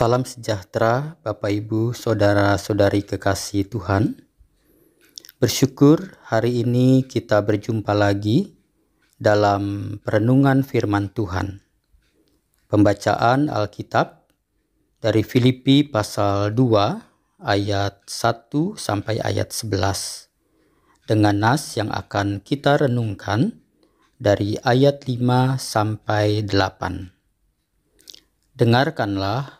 Salam sejahtera, Bapak, Ibu, saudara-saudari kekasih Tuhan. Bersyukur hari ini kita berjumpa lagi dalam perenungan Firman Tuhan. Pembacaan Alkitab dari Filipi pasal 2 ayat 1 sampai ayat 11 dengan nas yang akan kita renungkan dari ayat 5 sampai 8. Dengarkanlah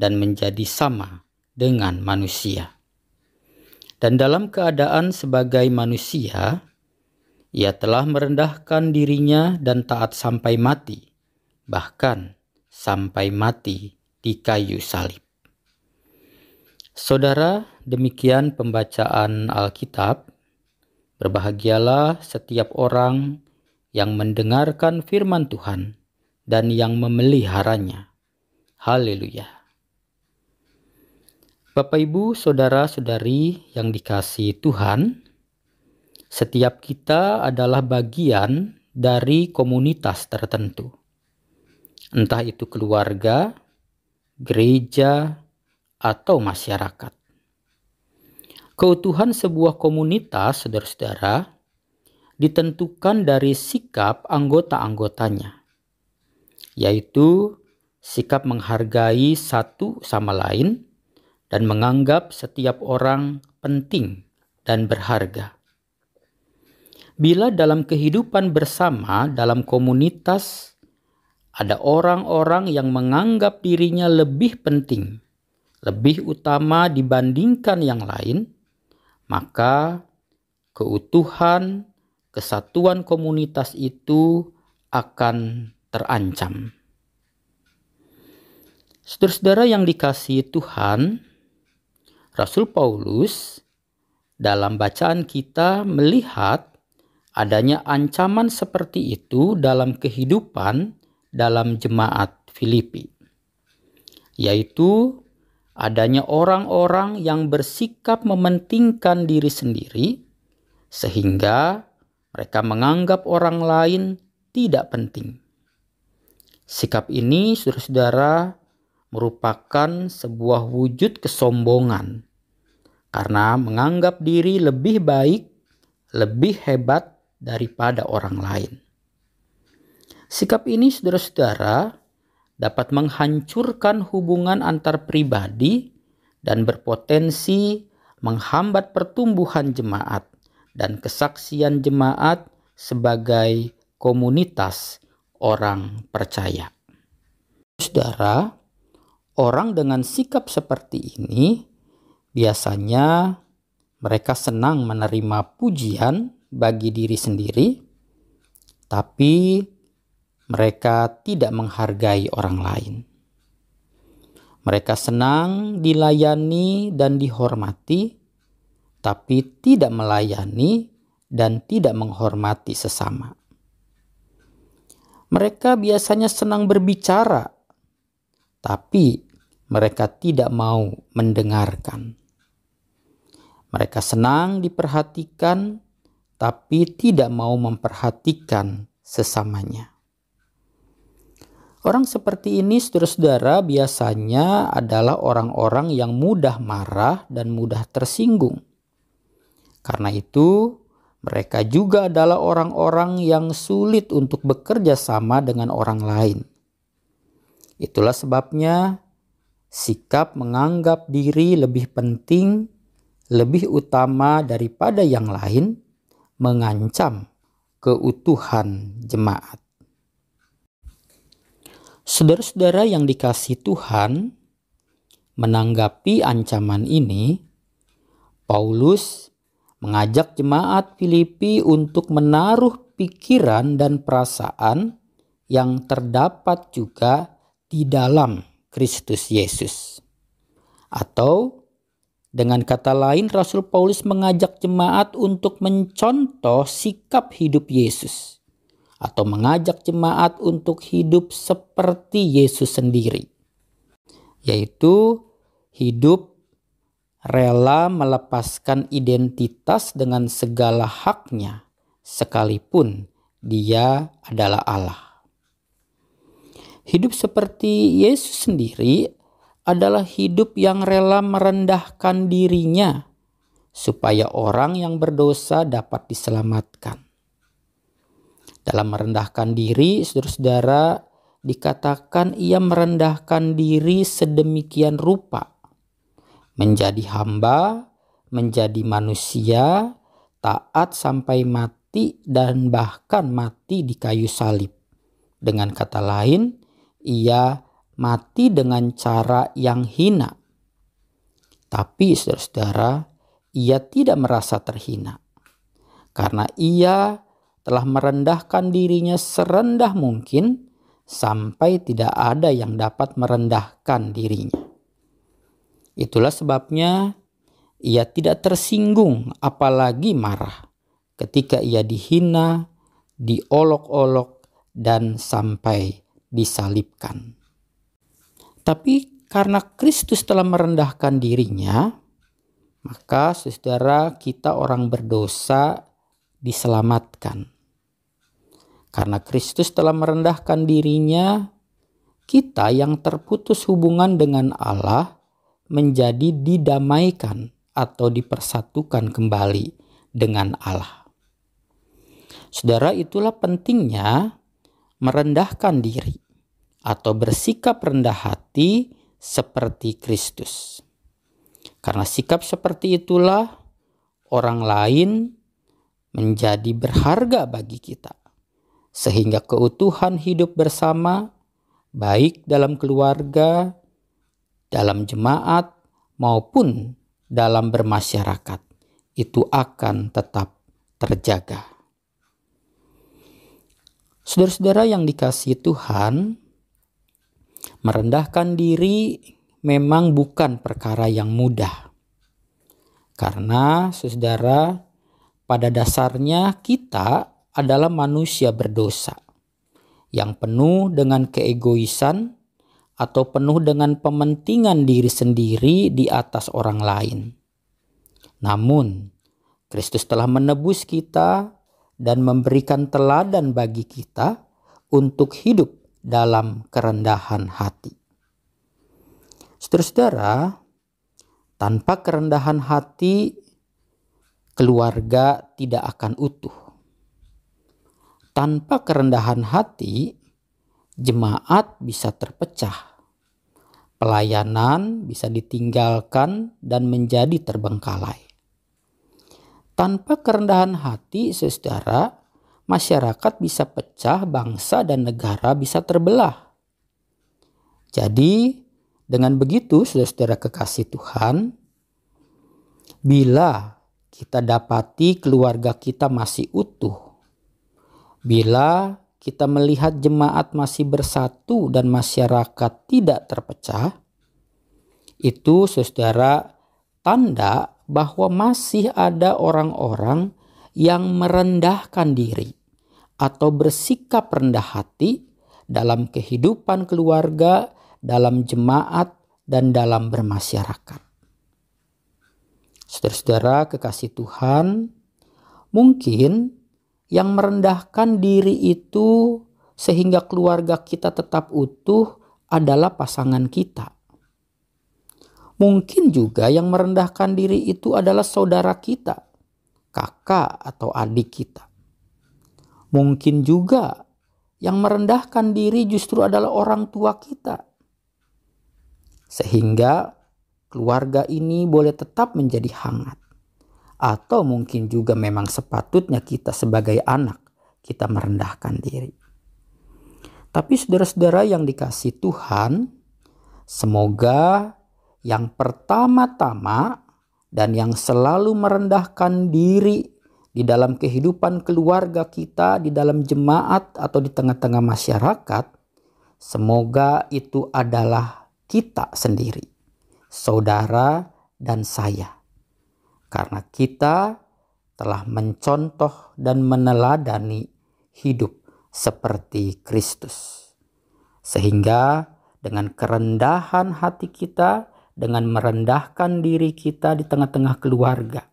dan menjadi sama dengan manusia. Dan dalam keadaan sebagai manusia, ia telah merendahkan dirinya dan taat sampai mati, bahkan sampai mati di kayu salib. Saudara, demikian pembacaan Alkitab. Berbahagialah setiap orang yang mendengarkan firman Tuhan dan yang memeliharanya. Haleluya! Bapak, Ibu, saudara-saudari yang dikasih Tuhan, setiap kita adalah bagian dari komunitas tertentu, entah itu keluarga, gereja, atau masyarakat. Keutuhan sebuah komunitas, saudara-saudara, ditentukan dari sikap anggota-anggotanya, yaitu sikap menghargai satu sama lain dan menganggap setiap orang penting dan berharga. Bila dalam kehidupan bersama dalam komunitas ada orang-orang yang menganggap dirinya lebih penting, lebih utama dibandingkan yang lain, maka keutuhan, kesatuan komunitas itu akan terancam. Saudara-saudara yang dikasihi Tuhan, Rasul Paulus dalam bacaan kita melihat adanya ancaman seperti itu dalam kehidupan dalam jemaat Filipi, yaitu adanya orang-orang yang bersikap mementingkan diri sendiri, sehingga mereka menganggap orang lain tidak penting. Sikap ini, saudara-saudara, merupakan sebuah wujud kesombongan karena menganggap diri lebih baik, lebih hebat daripada orang lain. Sikap ini, saudara-saudara, dapat menghancurkan hubungan antar pribadi dan berpotensi menghambat pertumbuhan jemaat dan kesaksian jemaat sebagai komunitas orang percaya. Saudara, Orang dengan sikap seperti ini biasanya mereka senang menerima pujian bagi diri sendiri, tapi mereka tidak menghargai orang lain. Mereka senang dilayani dan dihormati, tapi tidak melayani dan tidak menghormati sesama. Mereka biasanya senang berbicara tapi mereka tidak mau mendengarkan. Mereka senang diperhatikan, tapi tidak mau memperhatikan sesamanya. Orang seperti ini, saudara-saudara, biasanya adalah orang-orang yang mudah marah dan mudah tersinggung. Karena itu, mereka juga adalah orang-orang yang sulit untuk bekerja sama dengan orang lain. Itulah sebabnya sikap menganggap diri lebih penting, lebih utama daripada yang lain, mengancam keutuhan jemaat. Saudara-saudara yang dikasih Tuhan, menanggapi ancaman ini, Paulus mengajak jemaat Filipi untuk menaruh pikiran dan perasaan yang terdapat juga di dalam Kristus Yesus. Atau dengan kata lain Rasul Paulus mengajak jemaat untuk mencontoh sikap hidup Yesus atau mengajak jemaat untuk hidup seperti Yesus sendiri yaitu hidup rela melepaskan identitas dengan segala haknya sekalipun dia adalah Allah. Hidup seperti Yesus sendiri adalah hidup yang rela merendahkan dirinya supaya orang yang berdosa dapat diselamatkan. Dalam merendahkan diri, saudara-saudara, dikatakan ia merendahkan diri sedemikian rupa, menjadi hamba, menjadi manusia, taat sampai mati, dan bahkan mati di kayu salib. Dengan kata lain, ia mati dengan cara yang hina. Tapi saudara-saudara, ia tidak merasa terhina. Karena ia telah merendahkan dirinya serendah mungkin sampai tidak ada yang dapat merendahkan dirinya. Itulah sebabnya ia tidak tersinggung apalagi marah ketika ia dihina, diolok-olok, dan sampai disalibkan. Tapi karena Kristus telah merendahkan dirinya, maka saudara kita orang berdosa diselamatkan. Karena Kristus telah merendahkan dirinya, kita yang terputus hubungan dengan Allah menjadi didamaikan atau dipersatukan kembali dengan Allah. Saudara, itulah pentingnya merendahkan diri atau bersikap rendah hati seperti Kristus. Karena sikap seperti itulah orang lain menjadi berharga bagi kita. Sehingga keutuhan hidup bersama baik dalam keluarga, dalam jemaat maupun dalam bermasyarakat itu akan tetap terjaga. Saudara-saudara yang dikasih Tuhan, merendahkan diri memang bukan perkara yang mudah. Karena saudara, pada dasarnya kita adalah manusia berdosa yang penuh dengan keegoisan atau penuh dengan pementingan diri sendiri di atas orang lain. Namun, Kristus telah menebus kita dan memberikan teladan bagi kita untuk hidup dalam kerendahan hati. Saudara-saudara, tanpa kerendahan hati, keluarga tidak akan utuh. Tanpa kerendahan hati, jemaat bisa terpecah. Pelayanan bisa ditinggalkan dan menjadi terbengkalai. Tanpa kerendahan hati, saudara, masyarakat bisa pecah, bangsa dan negara bisa terbelah. Jadi, dengan begitu, saudara-saudara kekasih Tuhan, bila kita dapati keluarga kita masih utuh, bila kita melihat jemaat masih bersatu dan masyarakat tidak terpecah, itu saudara tanda bahwa masih ada orang-orang yang merendahkan diri atau bersikap rendah hati dalam kehidupan keluarga, dalam jemaat, dan dalam bermasyarakat. Saudara-saudara kekasih Tuhan, mungkin yang merendahkan diri itu sehingga keluarga kita tetap utuh adalah pasangan kita. Mungkin juga yang merendahkan diri itu adalah saudara kita, kakak atau adik kita. Mungkin juga yang merendahkan diri justru adalah orang tua kita. Sehingga keluarga ini boleh tetap menjadi hangat. Atau mungkin juga memang sepatutnya kita sebagai anak kita merendahkan diri. Tapi saudara-saudara yang dikasih Tuhan, semoga yang pertama-tama dan yang selalu merendahkan diri di dalam kehidupan keluarga kita, di dalam jemaat atau di tengah-tengah masyarakat, semoga itu adalah kita sendiri. saudara, dan saya. Karena kita telah mencontoh dan meneladani hidup seperti Kristus. Sehingga dengan kerendahan hati kita, dengan merendahkan diri kita di tengah-tengah keluarga,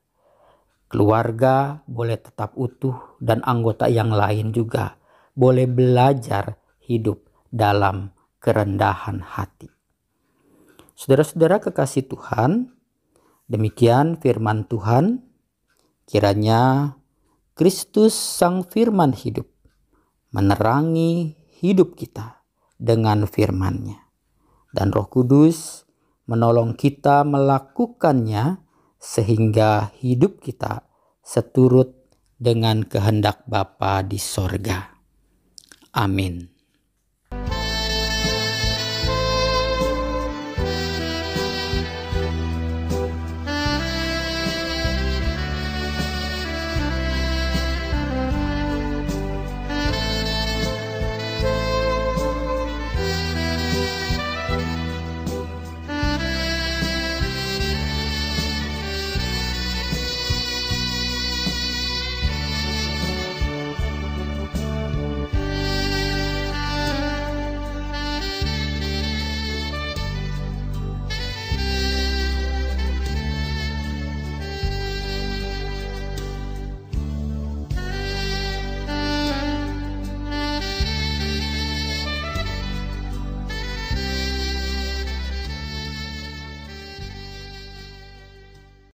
keluarga boleh tetap utuh dan anggota yang lain juga boleh belajar hidup dalam kerendahan hati. Saudara-saudara kekasih Tuhan, demikian firman Tuhan. Kiranya Kristus Sang Firman hidup menerangi hidup kita dengan firman-Nya. Dan Roh Kudus menolong kita melakukannya sehingga hidup kita seturut dengan kehendak Bapa di sorga. Amin.